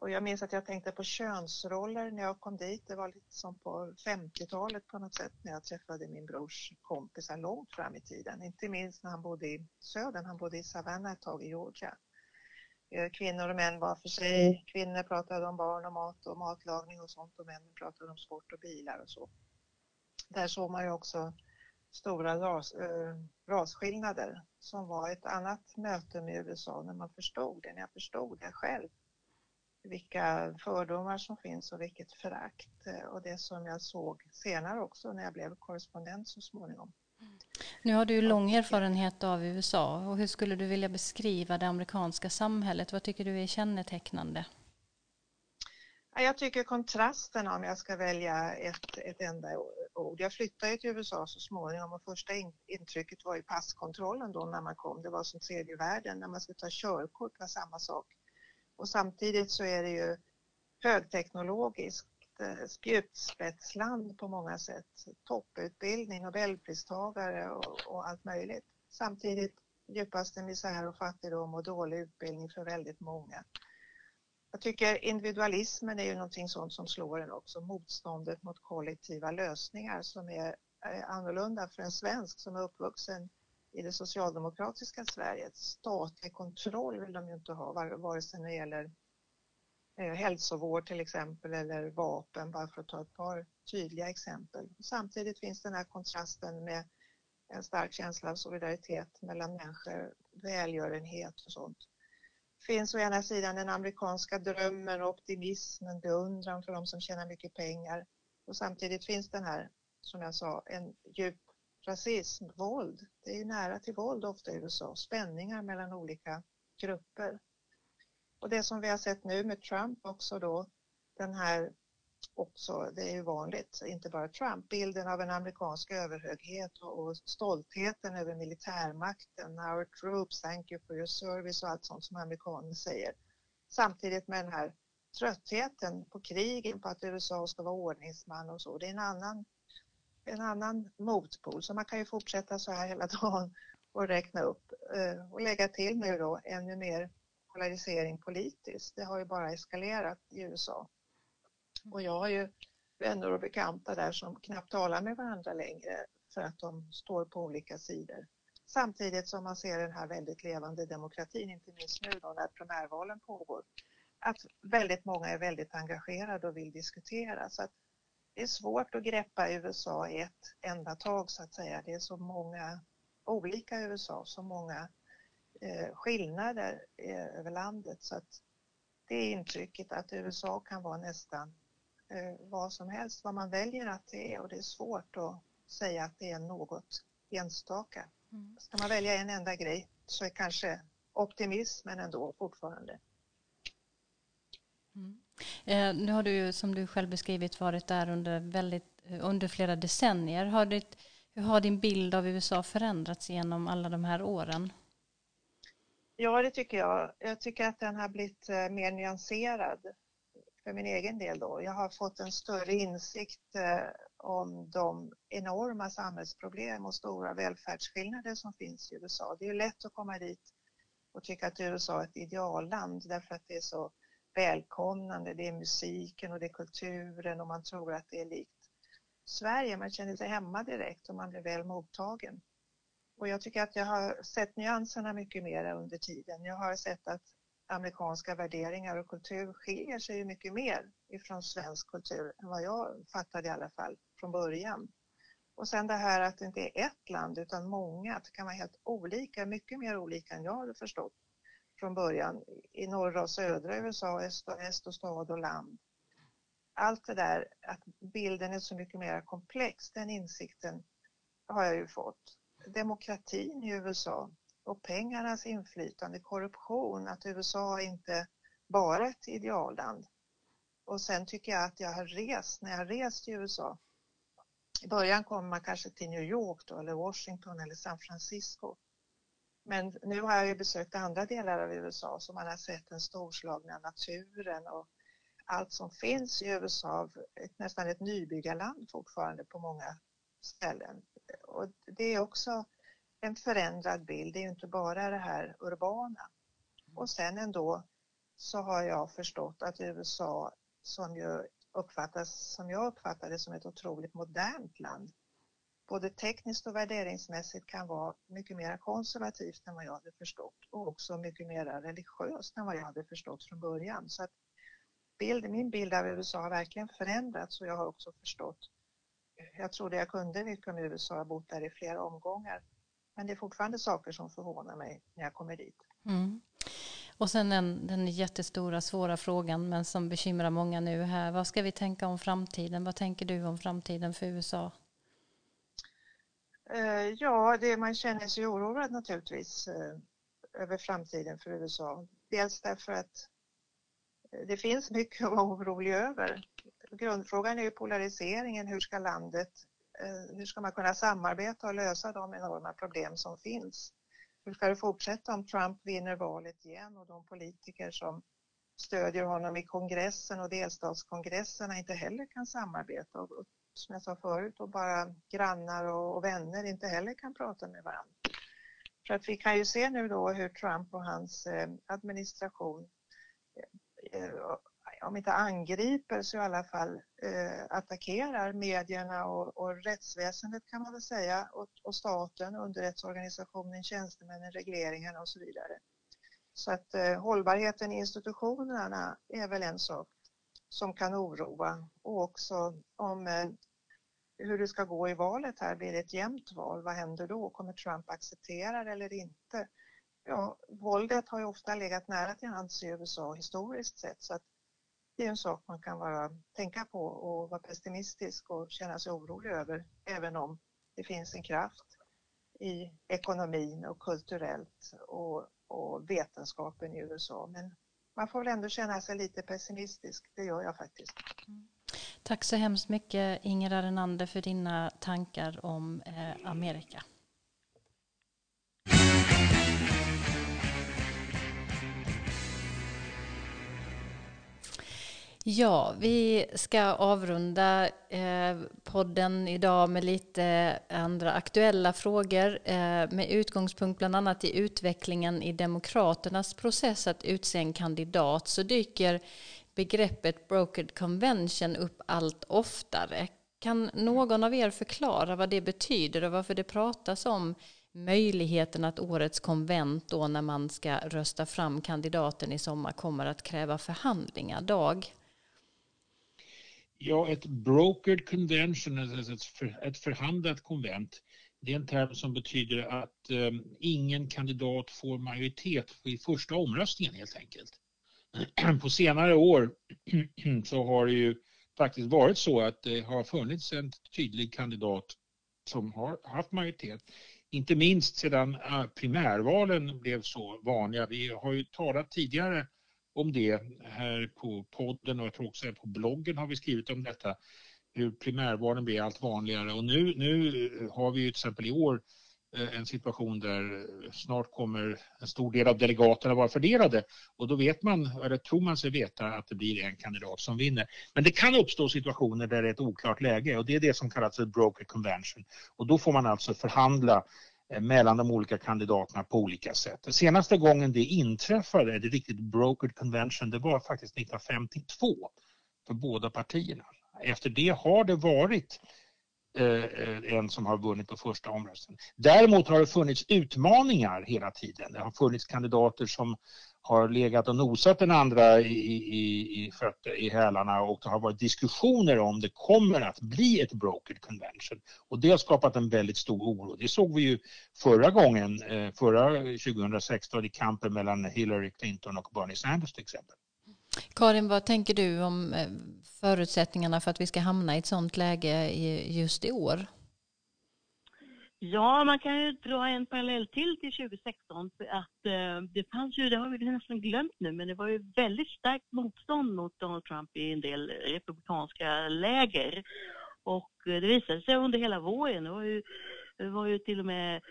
Och jag minns att jag tänkte på könsroller när jag kom dit. Det var lite som på 50-talet på något sätt när jag träffade min brors kompisar långt fram i tiden. Inte minst när han bodde i södern, han bodde i Savannah ett tag i Georgia. Eh, kvinnor och män var för sig. Kvinnor pratade om barn och mat och matlagning och sånt och männen pratade om sport och bilar och så. Där såg man ju också stora ras, äh, rasskillnader som var ett annat möte med USA när man förstod det, när jag förstod det själv vilka fördomar som finns och vilket förakt. Eh, och det som jag såg senare också när jag blev korrespondent så småningom. Nu har du lång erfarenhet av USA och hur skulle du vilja beskriva det amerikanska samhället? Vad tycker du är kännetecknande? Jag tycker kontrasten om jag ska välja ett, ett enda ord. Jag flyttade till USA så småningom och första intrycket var ju passkontrollen då när man kom. Det var som tredje världen. När man skulle ta körkort var samma sak. Och samtidigt så är det ju högteknologiskt eh, spjutspetsland på många sätt. Topputbildning, nobelpristagare och, och allt möjligt. Samtidigt djupaste misär och fattigdom och dålig utbildning för väldigt många. Jag tycker individualismen är ju någonting sånt som slår en också. Motståndet mot kollektiva lösningar som är eh, annorlunda för en svensk som är uppvuxen i det socialdemokratiska Sverige. Statlig kontroll vill de ju inte ha, vare sig när det gäller eh, hälsovård till exempel eller vapen, bara för att ta ett par tydliga exempel. Samtidigt finns den här kontrasten med en stark känsla av solidaritet mellan människor, välgörenhet och sånt. Det finns å ena sidan den amerikanska drömmen, optimismen, beundran för de som tjänar mycket pengar och samtidigt finns den här, som jag sa, en djup rasism, våld. Det är nära till våld ofta i USA, spänningar mellan olika grupper. Och det som vi har sett nu med Trump också då, den här också, det är ju vanligt, inte bara Trump, bilden av en amerikansk överhöghet och, och stoltheten över militärmakten, our troops, thank you for your service och allt sånt som amerikaner säger. Samtidigt med den här tröttheten på krigen, på att USA ska vara ordningsman och så. Det är en annan, en annan motpol, så man kan ju fortsätta så här hela dagen och räkna upp eh, och lägga till nu då ännu mer polarisering politiskt. Det har ju bara eskalerat i USA. Och jag har ju vänner och bekanta där som knappt talar med varandra längre för att de står på olika sidor. Samtidigt som man ser den här väldigt levande demokratin, inte minst nu då när primärvalen pågår, att väldigt många är väldigt engagerade och vill diskutera. Så att det är svårt att greppa USA i ett enda tag så att säga. Det är så många olika USA, så många eh, skillnader eh, över landet så att det är intrycket att USA kan vara nästan eh, vad som helst, vad man väljer att det är och det är svårt att säga att det är något enstaka. Mm. Ska man välja en enda grej så är kanske optimismen ändå fortfarande. Mm. Eh, nu har du ju som du själv beskrivit varit där under, väldigt, eh, under flera decennier. Har ditt, hur har din bild av USA förändrats genom alla de här åren? Ja, det tycker jag. Jag tycker att den har blivit eh, mer nyanserad för min egen del då. Jag har fått en större insikt eh, om de enorma samhällsproblem och stora välfärdsskillnader som finns i USA. Det är ju lätt att komma dit och tycka att USA är ett idealland därför att det är så välkomnande. Det är musiken och det är kulturen och man tror att det är likt Sverige. Man känner sig hemma direkt och man blir väl mottagen. Och jag tycker att jag har sett nyanserna mycket mer under tiden. Jag har sett att amerikanska värderingar och kultur skiljer sig mycket mer ifrån svensk kultur än vad jag fattade i alla fall från början. Och sen det här att det inte är ett land utan många, att det kan vara helt olika, mycket mer olika än jag hade förstått från början i norra och södra USA, öst och, väst och stad och land. Allt det där, att bilden är så mycket mer komplex, den insikten har jag ju fått. Demokratin i USA och pengarnas inflytande, korruption, att USA inte bara är ett idealland. Och sen tycker jag att jag har rest, när jag har rest i USA, i början kommer man kanske till New York då, eller Washington eller San Francisco. Men nu har jag besökt andra delar av USA så man har sett den storslagna naturen och allt som finns i USA, ett, nästan ett nybyggarland fortfarande på många ställen. Och det är också en förändrad bild, det är inte bara det här urbana. Och sen ändå så har jag förstått att USA som ju uppfattas, som jag uppfattar det som ett otroligt modernt land, både tekniskt och värderingsmässigt kan vara mycket mer konservativt än vad jag hade förstått och också mycket mer religiöst än vad jag hade förstått från början. Så att bild, min bild av USA har verkligen förändrats och jag har också förstått, jag trodde jag kunde mycket om USA, jag har bott där i flera omgångar, men det är fortfarande saker som förvånar mig när jag kommer dit. Mm. Och sen den, den jättestora svåra frågan men som bekymrar många nu här. Vad ska vi tänka om framtiden? Vad tänker du om framtiden för USA? Eh, ja, det, man känner sig oroad naturligtvis eh, över framtiden för USA. Dels därför att eh, det finns mycket att vara orolig över. Grundfrågan är ju polariseringen. Hur ska landet, hur ska man kunna samarbeta och lösa de enorma problem som finns? Hur ska det fortsätta om Trump vinner valet igen och de politiker som stödjer honom i kongressen och delstatskongresserna inte heller kan samarbeta och som jag sa förut, och bara grannar och, och vänner inte heller kan prata med varandra. För att vi kan ju se nu då hur Trump och hans eh, administration eh, eh om inte angriper så i alla fall eh, attackerar medierna och, och rättsväsendet kan man väl säga och, och staten, underrättsorganisationen, tjänstemännen, regleringarna och så vidare. Så att eh, hållbarheten i institutionerna är väl en sak som kan oroa och också om eh, hur det ska gå i valet här. Blir det ett jämnt val? Vad händer då? Kommer Trump acceptera det eller inte? Ja, våldet har ju ofta legat nära till hands i USA historiskt sett så att det är en sak man kan vara, tänka på och vara pessimistisk och känna sig orolig över även om det finns en kraft i ekonomin och kulturellt och, och vetenskapen i USA. Men man får väl ändå känna sig lite pessimistisk, det gör jag faktiskt. Mm. Tack så hemskt mycket Inger Arenander för dina tankar om eh, Amerika. Ja, vi ska avrunda eh, podden idag med lite andra aktuella frågor eh, med utgångspunkt bland annat i utvecklingen i Demokraternas process att utse en kandidat så dyker begreppet brokered convention upp allt oftare. Kan någon av er förklara vad det betyder och varför det pratas om möjligheten att årets konvent då när man ska rösta fram kandidaten i sommar kommer att kräva förhandlingar? Dag? Ja, ett brokered convention, alltså ett förhandlat konvent, det är en term som betyder att um, ingen kandidat får majoritet i första omröstningen helt enkelt. På senare år så har det ju faktiskt varit så att det har funnits en tydlig kandidat som har haft majoritet. Inte minst sedan äh, primärvalen blev så vanliga. Vi har ju talat tidigare om det här på podden och jag tror också på bloggen har vi skrivit om detta. Hur primärvalen blir allt vanligare och nu, nu har vi ju till exempel i år Eh, en situation där eh, snart kommer en stor del av delegaterna vara fördelade och då vet man, eller tror man sig veta att det blir en kandidat som vinner. Men det kan uppstå situationer där det är ett oklart läge och det är det som kallas för broker convention och då får man alltså förhandla eh, mellan de olika kandidaterna på olika sätt. Den senaste gången det inträffade, det riktigt brokered convention, det var faktiskt 1952 för båda partierna. Efter det har det varit Eh, eh, en som har vunnit på första omröstningen. Däremot har det funnits utmaningar hela tiden. Det har funnits kandidater som har legat och nosat den andra i, i, i, fötter, i hälarna och det har varit diskussioner om det kommer att bli ett brokered convention. Och det har skapat en väldigt stor oro. Det såg vi ju förra gången, eh, förra 2016 i kampen mellan Hillary Clinton och Bernie Sanders till exempel. Karin, vad tänker du om eh, förutsättningarna för att vi ska hamna i ett sådant läge just i år? Ja, man kan ju dra en parallell till till 2016 för att eh, det fanns ju, det har vi nästan glömt nu, men det var ju väldigt starkt motstånd mot Donald Trump i en del republikanska läger. Och eh, det visade sig under hela våren, det var ju, det var ju till och med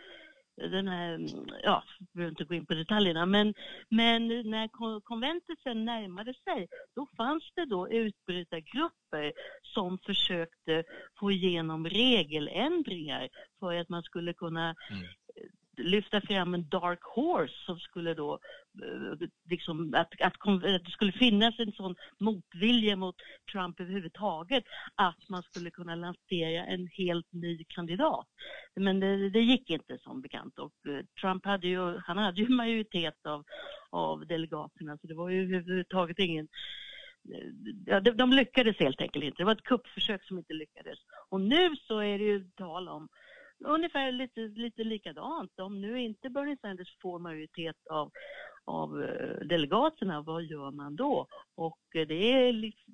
den här, mm, ja, jag behöver inte gå in på detaljerna, men, men när konventet sen närmade sig, då fanns det då utbrytargrupper som försökte få igenom regeländringar för att man skulle kunna mm lyfta fram en dark horse som skulle då, eh, liksom, att, att, att, det skulle finnas en sån motvilja mot Trump överhuvudtaget, att man skulle kunna lansera en helt ny kandidat. Men det, det gick inte som bekant och eh, Trump hade ju, han hade ju majoritet av, av delegaterna så det var ju överhuvudtaget ingen eh, Ja, de, de lyckades helt enkelt inte. Det var ett kuppförsök som inte lyckades. Och nu så är det ju tal om ungefär lite, lite likadant. Om nu inte Bernie Sanders får majoritet av, av eh, delegaterna, vad gör man då? Och eh, det är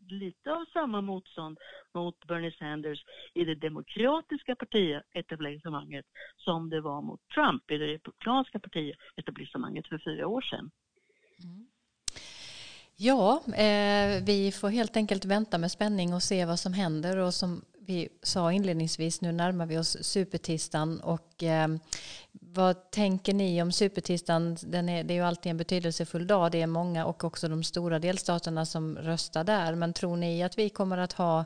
lite av samma motstånd mot Bernie Sanders i det demokratiska partietablissemanget som det var mot Trump i det republikanska partietablissemanget för fyra år sedan. Mm. Ja, eh, vi får helt enkelt vänta med spänning och se vad som händer och som vi sa inledningsvis, nu närmar vi oss supertisdagen och eh, vad tänker ni om supertisdagen? Den är, det är ju alltid en betydelsefull dag. Det är många och också de stora delstaterna som röstar där. Men tror ni att vi kommer att ha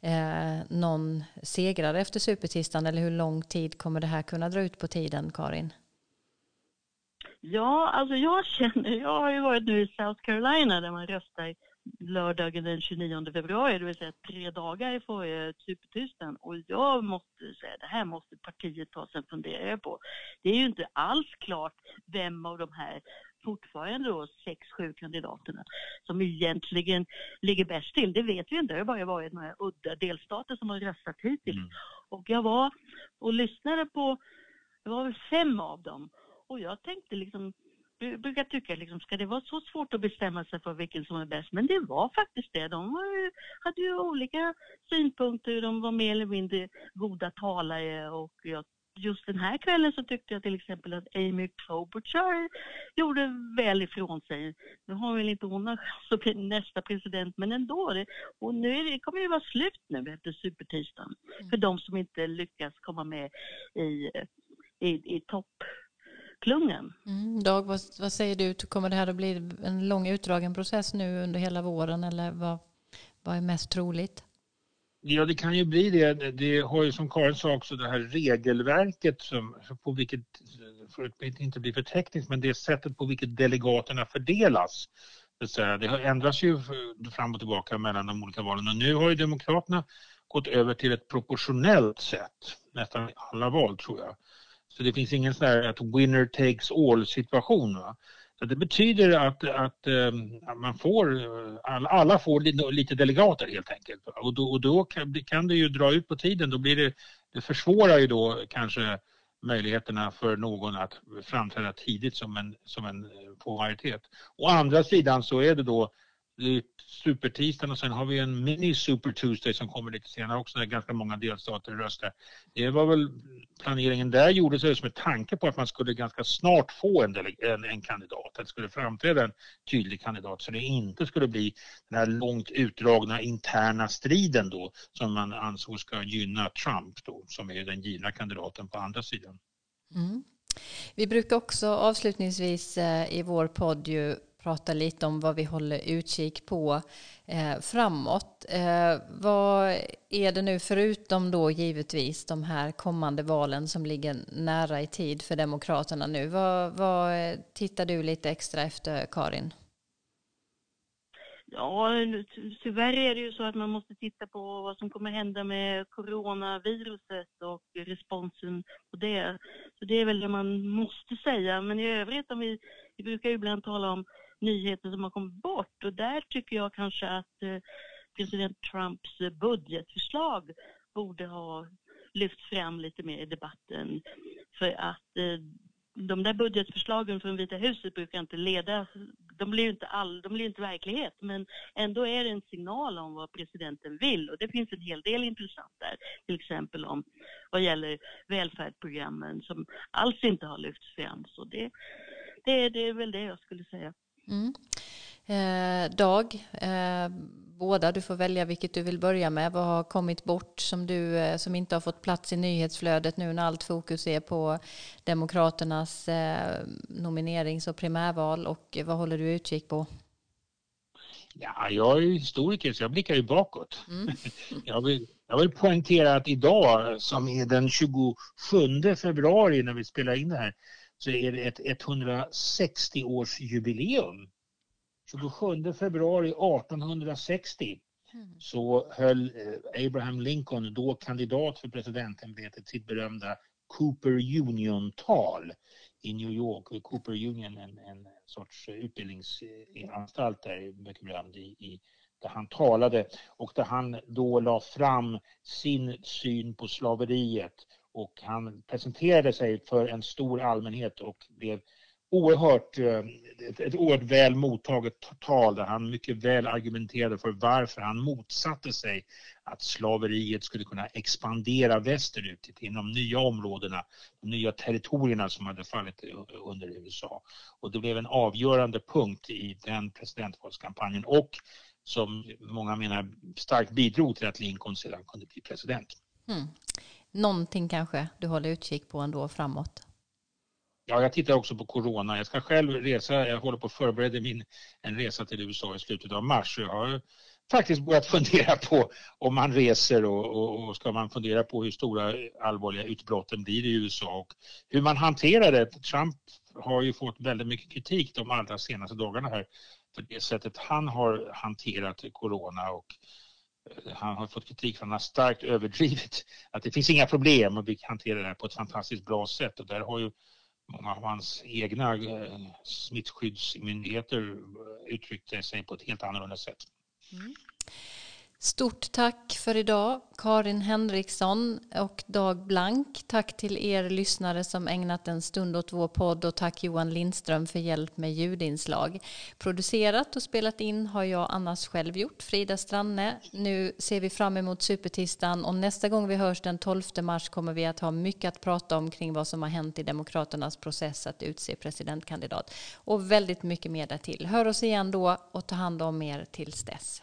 eh, någon segrare efter supertisdagen eller hur lång tid kommer det här kunna dra ut på tiden, Karin? Ja, alltså jag känner, jag har ju varit nu i South Carolina där man röstar lördagen den 29 februari, det vill säga tre dagar före supertysten. Och jag måste säga, det här måste partiet ta sig en funderare på. Det är ju inte alls klart vem av de här fortfarande då sex, sju kandidaterna som egentligen ligger bäst till. Det vet vi inte. Det har bara varit några udda delstater som har röstat hittills. Mm. Och jag var och lyssnade på, det var väl fem av dem. Och jag tänkte liksom, brukar tycka, liksom, ska det vara så svårt att bestämma sig för vilken som är bäst? Men det var faktiskt det. De var, hade ju olika synpunkter, de var mer eller mindre goda talare och jag just den här kvällen så tyckte jag till exempel att Amy Klobuchar gjorde väl ifrån sig. Nu har väl inte hon chans att bli nästa president, men ändå. Det, och nu är det, kommer det vara slut nu efter supertisdagen mm. för de som inte lyckas komma med i, i, i toppklungan. Mm, Dag, vad, vad, säger du? Kommer det här att bli en lång utdragen process nu under hela våren eller vad, vad är mest troligt? Ja, det kan ju bli det. Det har ju som Karin sa också det här regelverket som, på vilket, för att inte bli för tekniskt, men det sättet på vilket delegaterna fördelas. Det har ändrats ju fram och tillbaka mellan de olika valen och nu har ju Demokraterna gått över till ett proportionellt sätt, nästan alla val tror jag. Så det finns ingen sån här att winner takes all situation. Va? Så det betyder att, att, ehm, att man får, alla får lite delegater helt enkelt. Och då, och då kan det ju dra ut på tiden. Då blir det, det försvårar ju då kanske möjligheterna för någon att framträda tidigt som en, som en eh, på majoritet. Å andra sidan så är det då supertisdagen och sen har vi en mini super Tuesday som kommer lite senare också där ganska många delstater röstar. Det var väl planeringen där gjordes med tanke på att man skulle ganska snart få en, en, en kandidat, att det skulle framträda en tydlig kandidat så det inte skulle bli den här långt utdragna interna striden då som man ansåg ska gynna Trump då som är den givna kandidaten på andra sidan. Mm. Vi brukar också avslutningsvis eh, i vår podd ju prata lite om vad vi håller utkik på eh, framåt. Eh, vad är det nu, förutom då givetvis de här kommande valen som ligger nära i tid för Demokraterna nu, vad, vad tittar du lite extra efter, Karin? Ja, tyvärr är det ju så att man måste titta på vad som kommer hända med coronaviruset och responsen på det. Så det är väl det man måste säga. Men i övrigt, om vi, vi brukar ju ibland tala om nyheter som har kommit bort och där tycker jag kanske att eh, president Trumps eh, budgetförslag borde ha lyfts fram lite mer i debatten. För att eh, de där budgetförslagen från Vita huset brukar inte leda, de blir ju inte, all, de blir inte verklighet, men ändå är det en signal om vad presidenten vill och det finns en hel del intressant där, till exempel om vad gäller välfärdsprogrammen som alls inte har lyfts fram. Så det, det, det är väl det jag skulle säga. Mm. Eh, Dag, eh, båda, du får välja vilket du vill börja med. Vad har kommit bort som, du, eh, som inte har fått plats i nyhetsflödet nu när allt fokus är på Demokraternas eh, nominerings och primärval och vad håller du utkik på? Ja, jag är historiker så jag blickar ju bakåt. Mm. jag, vill, jag vill poängtera att idag som är den 27 februari när vi spelar in det här så är det ett 160-årsjubileum. 27 februari 1860 mm. så höll eh, Abraham Lincoln, då kandidat för presidentämbetet, sitt berömda Cooper Union-tal i New York. Cooper Union en, en sorts utbildningsanstalt där, mycket berömd i, i där han talade och där han då la fram sin syn på slaveriet och han presenterade sig för en stor allmänhet och blev oerhört, eh, ett, ett oerhört väl mottaget tal där han mycket väl argumenterade för varför han motsatte sig att slaveriet skulle kunna expandera västerut inom de nya områdena, de nya territorierna som hade fallit under USA. Och det blev en avgörande punkt i den presidentvalskampanjen och som många menar starkt bidrog till att Lincoln sedan kunde bli president. Mm någonting kanske du håller utkik på ändå framåt? Ja, jag tittar också på corona. Jag ska själv resa, jag håller på att förbereda min, en resa till USA i slutet av mars. Jag har faktiskt börjat fundera på om man reser och, och, och, ska man fundera på hur stora allvarliga utbrotten blir i USA och hur man hanterar det. Trump har ju fått väldigt mycket kritik de allra senaste dagarna här för det sättet han har hanterat corona och han har fått kritik för att han har starkt överdrivit att det finns inga problem och vi hanterar det här på ett fantastiskt bra sätt och där har ju många av hans egna eh, smittskyddsmyndigheter eh, uttryckt sig på ett helt annorlunda sätt. Mm. Stort tack för idag Karin Henriksson och Dag Blank. Tack till er lyssnare som ägnat en stund åt vår podd och tack Johan Lindström för hjälp med ljudinslag. Producerat och spelat in har jag annars själv gjort, Frida Stranne. Nu ser vi fram emot supertisdagen och nästa gång vi hörs den 12 mars kommer vi att ha mycket att prata om kring vad som har hänt i Demokraternas process att utse presidentkandidat och väldigt mycket mer därtill. Hör oss igen då och ta hand om er tills dess.